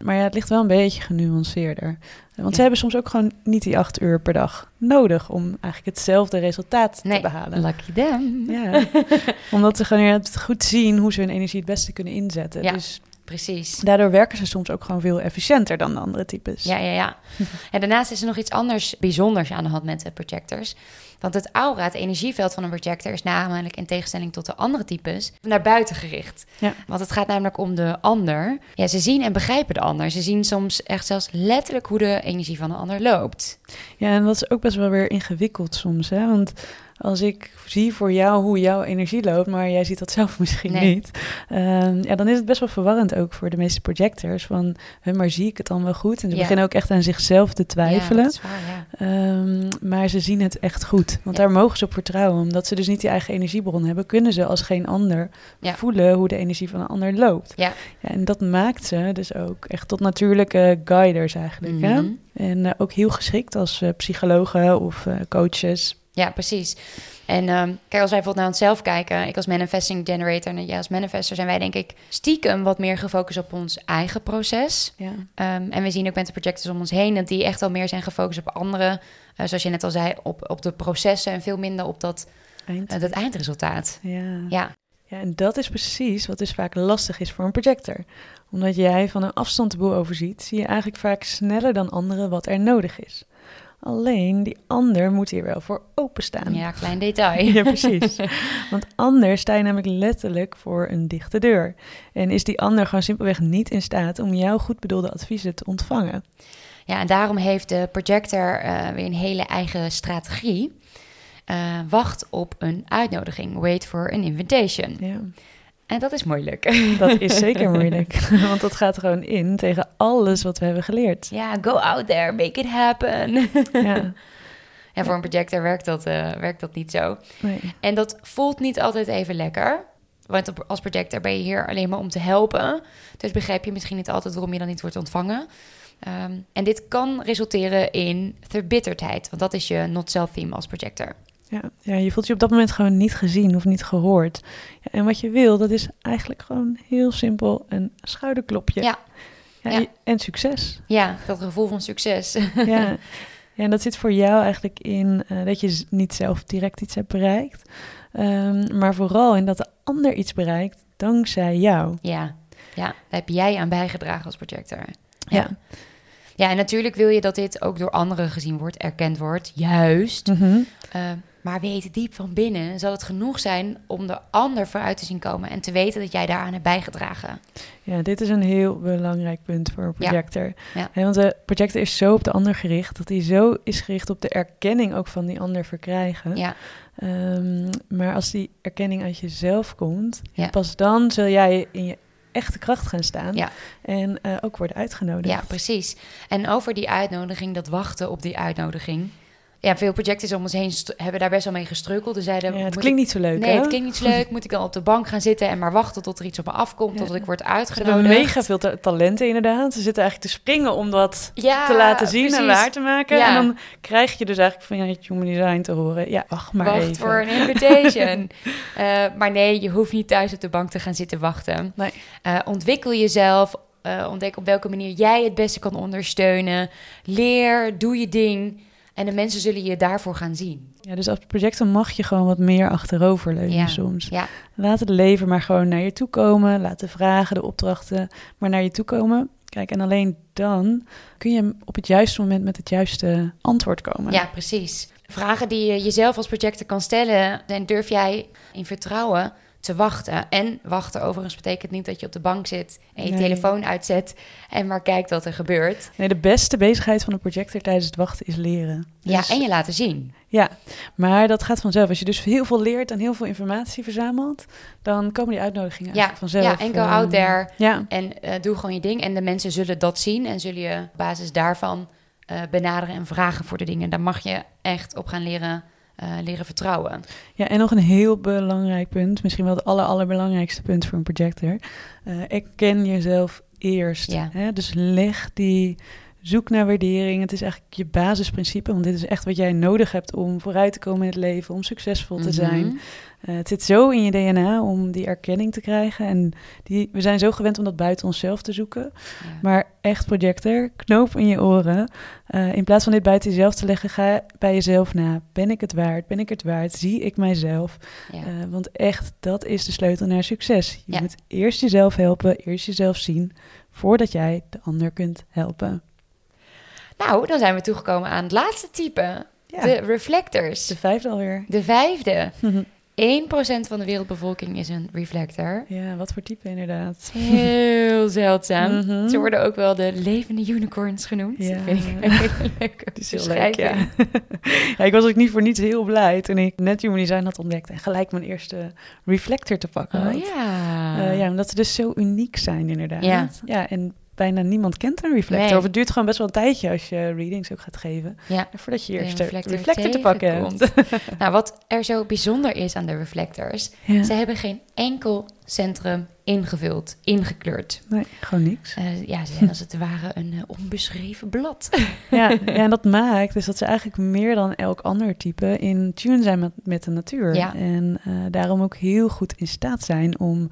Maar ja, het ligt wel een beetje genuanceerder. Want Ja. ze hebben soms ook gewoon niet die acht uur per dag nodig om eigenlijk hetzelfde resultaat nee, te behalen. lucky them. Ja, omdat ze gewoon het goed zien hoe ze hun energie het beste kunnen inzetten. Ja. Dus Precies. daardoor werken ze soms ook gewoon veel efficiënter dan de andere types. Ja, ja, ja. En daarnaast is er nog iets anders bijzonders aan de hand met de projectors. Want het aura, het energieveld van een projector, is namelijk in tegenstelling tot de andere types naar buiten gericht. Ja. Want het gaat namelijk om de ander. Ja, ze zien en begrijpen de ander. Ze zien soms echt zelfs letterlijk hoe de energie van de ander loopt. Ja, en dat is ook best wel weer ingewikkeld soms. Hè? Want als ik zie voor jou hoe jouw energie loopt, maar jij ziet dat zelf misschien Nee. niet. ehm, ja, dan is het best wel verwarrend ook voor de meeste projectors. Van, hè, maar zie ik het dan wel goed? En ze Ja. beginnen ook echt aan zichzelf te twijfelen. Ja, waar, ja. Ehm, maar ze zien het echt goed. Want daar mogen ze op vertrouwen. Omdat ze dus niet die eigen energiebron hebben, kunnen ze als geen ander voelen hoe de energie van een ander loopt. Ja. Ja, en dat maakt ze dus ook echt tot natuurlijke guiders eigenlijk. hè? Mhm. En eh, ook heel geschikt als eh, psychologen of eh, coaches. Ja, precies. En ehm, kijk, als wij bijvoorbeeld naar onszelf kijken, ik als manifesting generator en jij als manifester, zijn wij denk ik stiekem wat meer gefocust op ons eigen proces. Ja. Ehm, en we zien ook met de projectors om ons heen dat die echt al meer zijn gefocust op anderen. Eh, zoals je net al zei, op, op de processen en veel minder op dat, Eind. eh, dat eindresultaat. ja. Ja, ja, en dat is precies wat dus vaak lastig is voor een projector. Omdat jij van een afstand de boel overziet, zie je eigenlijk vaak sneller dan anderen wat er nodig is. Alleen die ander moet hier wel voor openstaan. ja klein detail. Ja, precies. Want anders sta je namelijk letterlijk voor een dichte deur. En is die ander gewoon simpelweg niet in staat om jouw goed bedoelde adviezen te ontvangen. Ja, en daarom heeft de projector eh, weer een hele eigen strategie. Eh, wacht op een uitnodiging. Wait for an invitation. Ja, En dat is moeilijk. dat is zeker moeilijk. Want dat gaat gewoon in tegen alles wat we hebben geleerd. Ja, go out there, make it happen. Ja, En voor een projector werkt dat, eh, werkt dat niet zo. nee. En dat voelt niet altijd even lekker. Want als projector ben je hier alleen maar om te helpen. Dus begrijp je misschien niet altijd waarom je dan niet wordt ontvangen. Ehm, en dit kan resulteren in verbitterdheid. Want dat is je not-self-theme als projector. Ja, ja, je voelt je op dat moment gewoon niet gezien of niet gehoord. Ja, en wat je wil, dat is eigenlijk gewoon heel simpel een schouderklopje. Ja. Ja, En succes. Ja, dat gevoel van succes. ja. ja, en dat zit voor jou eigenlijk in eh, dat je niet zelf direct iets hebt bereikt. ehm, maar vooral in dat de ander iets bereikt dankzij jou. Ja, ja, daar heb jij aan bijgedragen als projector. Ja. Ja, en natuurlijk wil je dat dit ook door anderen gezien wordt, erkend wordt, juist. Mhm. Eh, maar weet diep van binnen zal het genoeg zijn om de ander vooruit te zien komen en te weten dat jij daaraan hebt bijgedragen. Ja, dit is een heel belangrijk punt voor een projector. Ja. Want de projector is zo op de ander gericht, dat hij zo is gericht op de erkenning ook van die ander verkrijgen. Ja, Ehm, maar als die erkenning uit jezelf komt, Ja. pas dan zul jij in je echte kracht gaan staan Ja. en eh, ook worden uitgenodigd. ja, precies. En over die uitnodiging, dat wachten op die uitnodiging. Ja, veel projectors om ons heen hebben daar best wel mee gestrukkeld. Ze zeiden, Ja, het klinkt ik- niet zo leuk, Nee, hè? het klinkt niet zo leuk. Moet ik dan op de bank gaan zitten en maar wachten tot er iets op me afkomt, Ja. tot ik word Ze hebben uitgenodigd? mega veel ta- talenten inderdaad. Ze zitten eigenlijk te springen om dat ja, te laten zien en waar te maken. En dan krijg je dus eigenlijk van ja, het human design te horen. Ja, wacht maar Wacht even. voor een invitation. Eh, maar nee, je hoeft niet thuis op de bank te gaan zitten wachten. Nee. Eh, ontwikkel jezelf. eh, ontdek op welke manier jij het beste kan ondersteunen. Leer, doe je ding. En de mensen zullen je daarvoor gaan zien. Ja, dus als projector mag je gewoon wat meer achteroverleunen Ja. soms. Ja. Laat het leven maar gewoon naar je toe komen. Laat de vragen, de opdrachten maar naar je toe komen. Kijk, en alleen dan kun je op het juiste moment met het juiste antwoord komen. Ja, precies. Vragen die je jezelf als projector kan stellen. En durf jij in vertrouwen te wachten. En wachten overigens betekent niet dat je op de bank zit en je Nee. telefoon uitzet en maar kijkt wat er gebeurt. Nee, de beste bezigheid van de projector tijdens het wachten is leren. Ja, Dus- en je laten zien. Ja, maar dat gaat vanzelf. Als je dus heel veel leert en heel veel informatie verzamelt, dan komen die uitnodigingen Ja, eigenlijk vanzelf. ja, enkel eh, out there. Ja, En eh, doe gewoon je ding. En de mensen zullen dat zien en zullen je op basis daarvan eh, benaderen en vragen voor de dingen. Daar mag je echt op gaan leren, eh, leren vertrouwen. ja, en nog een heel belangrijk punt, misschien wel het aller, allerbelangrijkste punt voor een projector. Eh erken jezelf eerst. Ja. Hè? Dus leg die zoek naar waardering. Het is eigenlijk je basisprincipe, want dit is echt wat jij nodig hebt om vooruit te komen in het leven, om succesvol te zijn. Eh, het zit zo in je DNA om die erkenning te krijgen. En die, we zijn zo gewend om dat buiten onszelf te zoeken. Ja. Maar echt projector, knoop in je oren. Eh, in plaats van dit buiten jezelf te leggen, ga bij jezelf na. Ben ik het waard? Ben ik het waard? Zie ik mijzelf? Ja. Eh, want echt, dat is de sleutel naar succes. Je Ja. moet eerst jezelf helpen, eerst jezelf zien, voordat jij de ander kunt helpen. Nou, dan zijn we toegekomen aan het laatste type. De reflectors. de vijfde alweer. De vijfde. 1% van de wereldbevolking is een reflector. ja, wat voor type inderdaad. Heel zeldzaam. Mhm. Ze worden ook wel de levende unicorns genoemd. Ja. Dat vind ik een hele leuke Het is heel leuk, ja. Ik was ook niet voor niets heel blij toen ik net Human Design had ontdekt en gelijk mijn eerste reflector te pakken had. Oh ja. Eh, ja, omdat ze dus zo uniek zijn inderdaad. Ja. ja en bijna niemand kent een reflector. Nee. Of het duurt gewoon best wel een tijdje als je readings ook gaat geven. Ja. Voordat je De eerst een reflector reflector, te pakken hebt. tegenkomt. nou, wat er zo bijzonder is aan de reflectors, Ja. ze hebben geen enkel centrum ingevuld, ingekleurd. Nee, gewoon niks. Eh, ja, ze zijn als het ware een eh, onbeschreven blad. ja, ja, en dat maakt dus dat ze eigenlijk meer dan elk ander type in tune zijn met, met de natuur. Ja. En eh, daarom ook heel goed in staat zijn om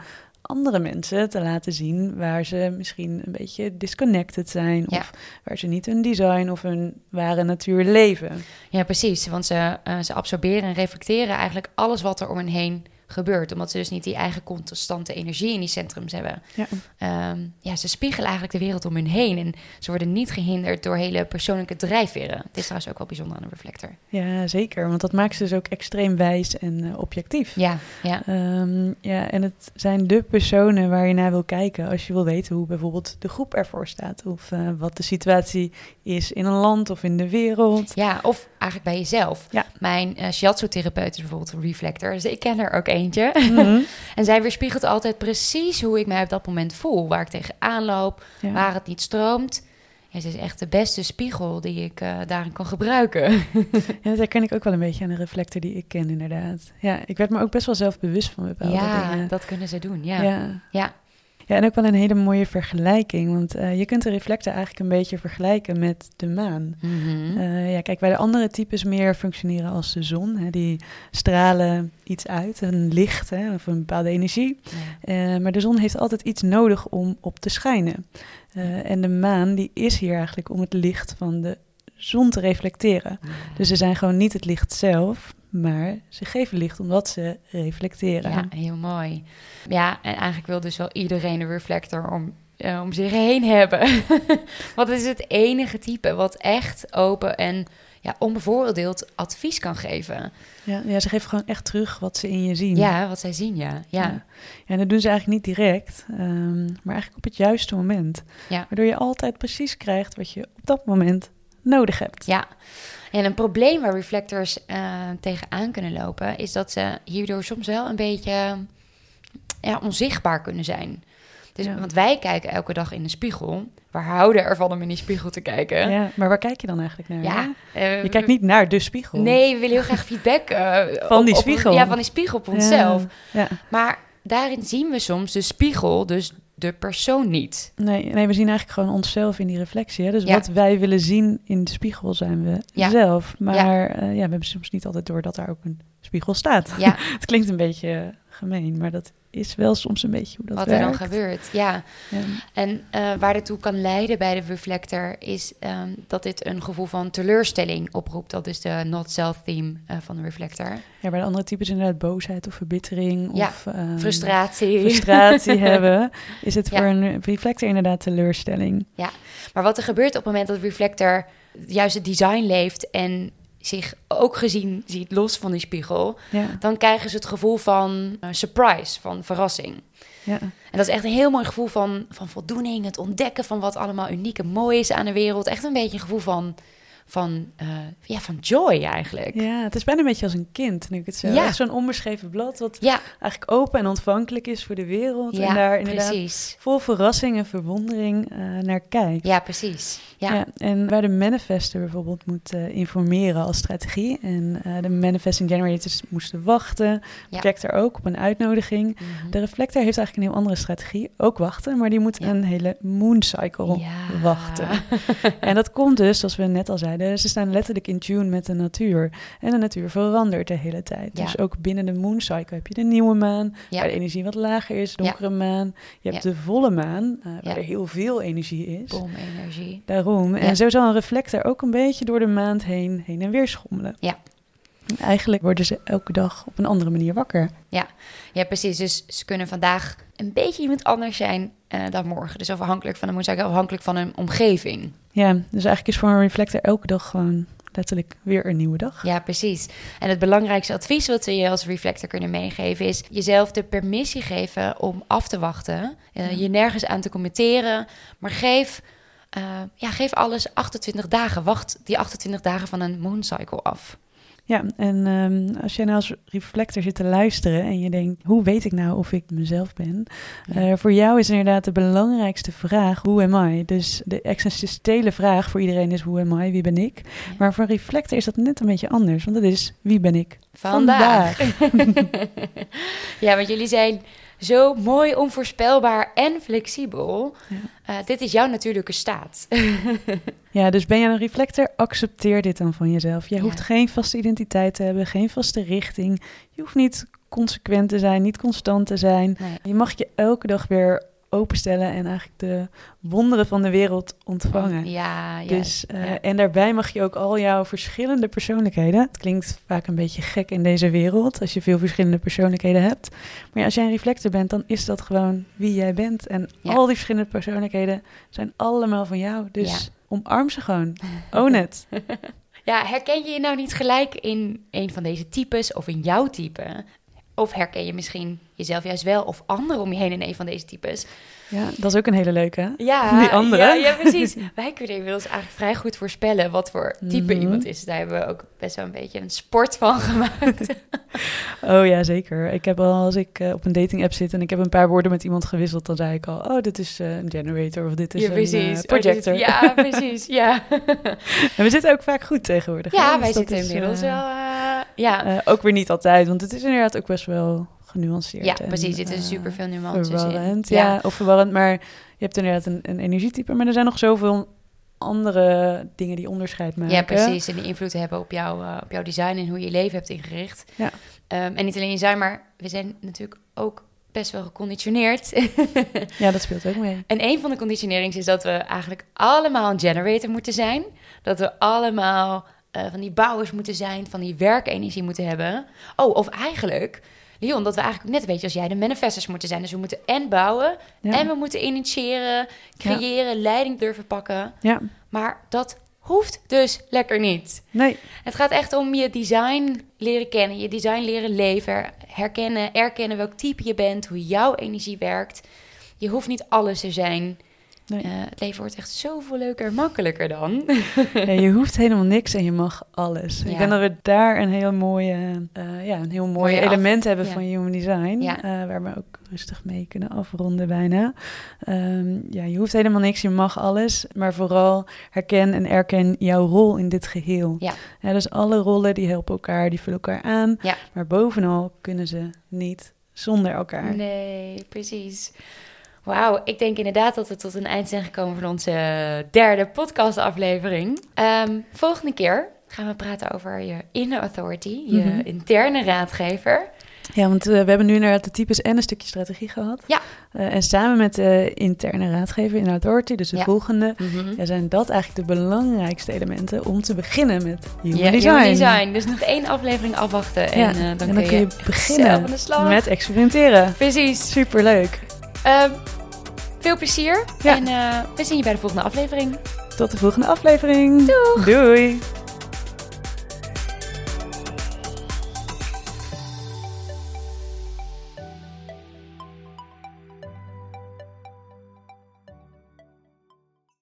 andere mensen te laten zien waar ze misschien een beetje disconnected zijn. Ja. Of waar ze niet hun design of hun ware natuur leven. Ja, precies. Want ze, eh, ze absorberen en reflecteren eigenlijk alles wat er om hen heen gebeurt. Omdat ze dus niet die eigen constante energie in die centrums hebben. Ja. Ehm, ja, ze spiegelen eigenlijk de wereld om hun heen. En ze worden niet gehinderd door hele persoonlijke drijfveren. Het is trouwens ook wel bijzonder aan een reflector. Ja, zeker. Want dat maakt ze dus ook extreem wijs en eh, objectief. Ja, ja. Ehm, ja, en het zijn de personen waar je naar wil kijken als je wil weten hoe bijvoorbeeld de groep ervoor staat. Of eh, wat de situatie is in een land of in de wereld. Ja, of eigenlijk bij jezelf. Ja. Mijn uh, shiatsu-therapeut is bijvoorbeeld een reflector. Dus ik ken er ook eentje. Mhm. en zij weerspiegelt altijd precies hoe ik mij op dat moment voel. Waar ik tegenaan loop, Ja. waar het niet stroomt. Ja, ze is echt de beste spiegel die ik uh, daarin kan gebruiken. ja, dat herken ik ook wel een beetje aan de reflector die ik ken, inderdaad. Ja, ik werd me ook best wel zelf bewust van bepaalde ja, dingen. Ja, dat kunnen ze doen, ja. ja. ja. Ja, en ook wel een hele mooie vergelijking. Want uh, je kunt de reflector eigenlijk een beetje vergelijken met de maan. Mhm. uh, ja, kijk, bij de andere types meer functioneren als de zon. Hè, die stralen iets uit, een licht hè, of een bepaalde energie. Ja. Uh, maar de zon heeft altijd iets nodig om op te schijnen. en de maan die is hier eigenlijk om het licht van de zon te reflecteren. Dus ze zijn gewoon niet het licht zelf, maar ze geven licht omdat ze reflecteren. Ja, heel mooi. Ja, en eigenlijk wil dus wel iedereen een reflector om, uh, om zich heen hebben. Want het is het enige type wat echt open en ja, onbevooroordeeld advies kan geven. Ja, ja, ze geven gewoon echt terug wat ze in je zien. Ja, wat zij zien, ja. Ja, ja. en dat doen ze eigenlijk niet direct, um, maar eigenlijk op het juiste moment. Ja. Waardoor je altijd precies krijgt wat je op dat moment nodig hebt. Ja, en een probleem waar reflectors uh, tegenaan kunnen lopen, is dat ze hierdoor soms wel een beetje ja, onzichtbaar kunnen zijn. Dus, Ja. Want wij kijken elke dag in de spiegel. We houden ervan om in die spiegel te kijken. Ja, maar waar kijk je dan eigenlijk naar? Ja, eh, Je kijkt niet naar de spiegel. Nee, we willen heel graag feedback eh, Van op- die op- spiegel. ja, van die spiegel op onszelf. Ja. Maar daarin zien we soms de spiegel, dus de persoon niet. Nee, nee, we zien eigenlijk gewoon onszelf in die reflectie. Hè? Dus Ja. wat wij willen zien in de spiegel zijn we Ja. zelf. Maar eh, ja. we hebben soms niet altijd door dat daar ook een spiegel staat. Ja, Het klinkt een beetje gemeen, maar dat is wel soms een beetje hoe dat wat werkt. er dan gebeurt. Ja. Ja. En eh, waar dit toe kan leiden bij de reflector is ehm, dat dit een gevoel van teleurstelling oproept. Dat is de not self theme eh, van de reflector. Ja, bij de andere types inderdaad boosheid of verbittering Ja, of ehm, Frustratie. frustratie hebben, is het Ja. voor een reflector inderdaad teleurstelling. Maar wat er gebeurt op het moment dat de reflector juist het design leeft en zich ook gezien ziet los van die spiegel, Ja, dan krijgen ze het gevoel van eh, surprise, van verrassing. ja. En dat is echt een heel mooi gevoel van, van voldoening, het ontdekken van wat allemaal uniek en mooi is aan de wereld. Echt een beetje een gevoel van, van, eh, ja, van joy eigenlijk. ja, het is bijna een beetje als een kind, nu ik het zo. Ja. Echt zo'n onbeschreven blad, wat Ja, eigenlijk open en ontvankelijk is voor de wereld. ja en daar inderdaad precies. vol verrassing en verwondering eh, naar kijkt. Ja, precies. Ja, en waar de manifester bijvoorbeeld moet eh, informeren als strategie. En de manifesting generators moesten wachten. Ja. Projector ook op een uitnodiging. Mhm. De reflector heeft eigenlijk een heel andere strategie. Ook wachten, maar die moet Ja. een hele moon cycle Ja. wachten. En dat komt dus, zoals we net al zeiden, ze staan letterlijk in tune met de natuur. En de natuur verandert de hele tijd. Ja. Dus ook binnen de moon cycle heb je de nieuwe maan, Ja. waar de energie wat lager is, donkere maan. Je hebt Ja. de volle maan, eh, waar Ja. er heel veel energie is. Daarom. Ja. En zo zal een reflector ook een beetje door de maand heen, heen en weer schommelen. Ja. Eigenlijk worden ze elke dag op een andere manier wakker. Ja, precies. Dus ze kunnen vandaag een beetje iemand anders zijn eh, dan morgen. Dus afhankelijk van de mooncycle, afhankelijk van hun omgeving. Ja, dus eigenlijk is voor een reflector elke dag gewoon letterlijk weer een nieuwe dag. Ja, precies. En het belangrijkste advies wat we je als reflector kunnen meegeven is jezelf de permissie geven om af te wachten. Ja. Je nergens aan te committeren, maar geef, eh, ja, geef alles 28 dagen. Wacht die 28 dagen van een mooncycle af. Ja, en ehm, als jij nou als reflector zit te luisteren en je denkt, hoe weet ik nou of ik mezelf ben? Eh, voor jou is inderdaad de belangrijkste vraag, who am I? Dus de existentiële vraag voor iedereen is, who am I? Wie ben ik? Maar voor een reflector is dat net een beetje anders, want dat is, wie ben ik? Vandaag. ja, want jullie zijn zo mooi, onvoorspelbaar en flexibel. Ja. Eh, dit is jouw natuurlijke staat. Ja, dus ben je een reflector, accepteer dit dan van jezelf. Jij Ja. hoeft geen vaste identiteit te hebben, geen vaste richting. Je hoeft niet consequent te zijn, niet constant te zijn. Nee. Je mag je elke dag weer openstellen en eigenlijk de wonderen van de wereld ontvangen. Ja, ja. Dus, eh, ja. En daarbij mag je ook al jouw verschillende persoonlijkheden. Het klinkt vaak een beetje gek in deze wereld als je veel verschillende persoonlijkheden hebt. Maar ja, als jij een reflector bent, dan is dat gewoon wie jij bent. En al die verschillende persoonlijkheden zijn allemaal van jou. Dus omarm ze gewoon. Own it. Ja, herken je je nou niet gelijk in een van deze types of in jouw type? Of herken je misschien jezelf juist wel of anderen om je heen in een van deze types. Ja, dat is ook een hele leuke. hè? Ja, Die andere. Ja, ja, precies. Wij kunnen inmiddels eigenlijk vrij goed voorspellen wat voor type Mhm. iemand is. Daar hebben we ook best wel een beetje een sport van gemaakt. Oh ja, zeker. Ik heb al als ik eh, op een dating app zit en ik heb een paar woorden met iemand gewisseld, dan zei ik al, oh, dit is eh, een generator of dit is ja, een eh, Oh, dit projector. ja, precies. Ja, En we zitten ook vaak goed tegenwoordig. ja Dus wij zitten inmiddels wel... ja. ook weer niet altijd, want het is inderdaad ook best wel genuanceerd. ja, en, precies. Er zitten eh, super veel nuances in. verwarrend. Ja. of verwarrend, maar je hebt inderdaad een, een energietype, maar er zijn nog zoveel andere dingen die onderscheid maken. Ja, precies. En die invloed hebben op, jou, eh, op jouw design en hoe je je leven hebt ingericht. Ja. Ehm, en niet alleen je design, maar we zijn natuurlijk ook best wel geconditioneerd. Ja, dat speelt ook mee. en een van de conditionerings is dat we eigenlijk allemaal een generator moeten zijn. Dat we allemaal eh, van die bouwers moeten zijn, van die werkenergie moeten hebben. Oh, of eigenlijk, Leon, dat we eigenlijk net een beetje als jij de manifestors moeten zijn. Dus we moeten en bouwen Ja. en we moeten initiëren, creëren, leiding durven pakken. ja, Maar dat hoeft dus lekker niet. nee, Het gaat echt om je design leren kennen, je design leren leven, herkennen, erkennen welk type je bent, hoe jouw energie werkt. Je hoeft niet alles te zijn. Nee. Eh, het leven wordt echt zoveel leuker en makkelijker dan. Ja, je hoeft helemaal niks en je mag alles. Ja. Ik denk dat we daar een heel mooie, eh, ja, een heel mooi Mooie af- element hebben ja. van human design, eh, waar we ook rustig mee kunnen afronden bijna. Ehm, ja, je hoeft helemaal niks, je mag alles, maar vooral herken en erken jouw rol in dit geheel. Ja. dus alle rollen die helpen elkaar, die vullen elkaar aan, maar bovenal kunnen ze niet zonder elkaar. Nee, precies. Wauw, ik denk inderdaad dat we tot een eind zijn gekomen van onze derde podcastaflevering. Ehm, volgende keer gaan we praten over je inner authority, je Mhm. interne raadgever. Ja, want eh, we hebben nu inderdaad de types en een stukje strategie gehad. Ja. Eh, en samen met de interne raadgever in authority, dus de Ja. volgende, Mhm. ja, zijn dat eigenlijk de belangrijkste elementen om te beginnen met human Ja, design. human design. Dus nog één aflevering afwachten en Ja, eh, dan, en kun, dan kun je zelf beginnen met experimenteren. Precies. Superleuk. Veel plezier Ja. en eh, we zien je bij de volgende aflevering. Tot de volgende aflevering. Doeg! Doei.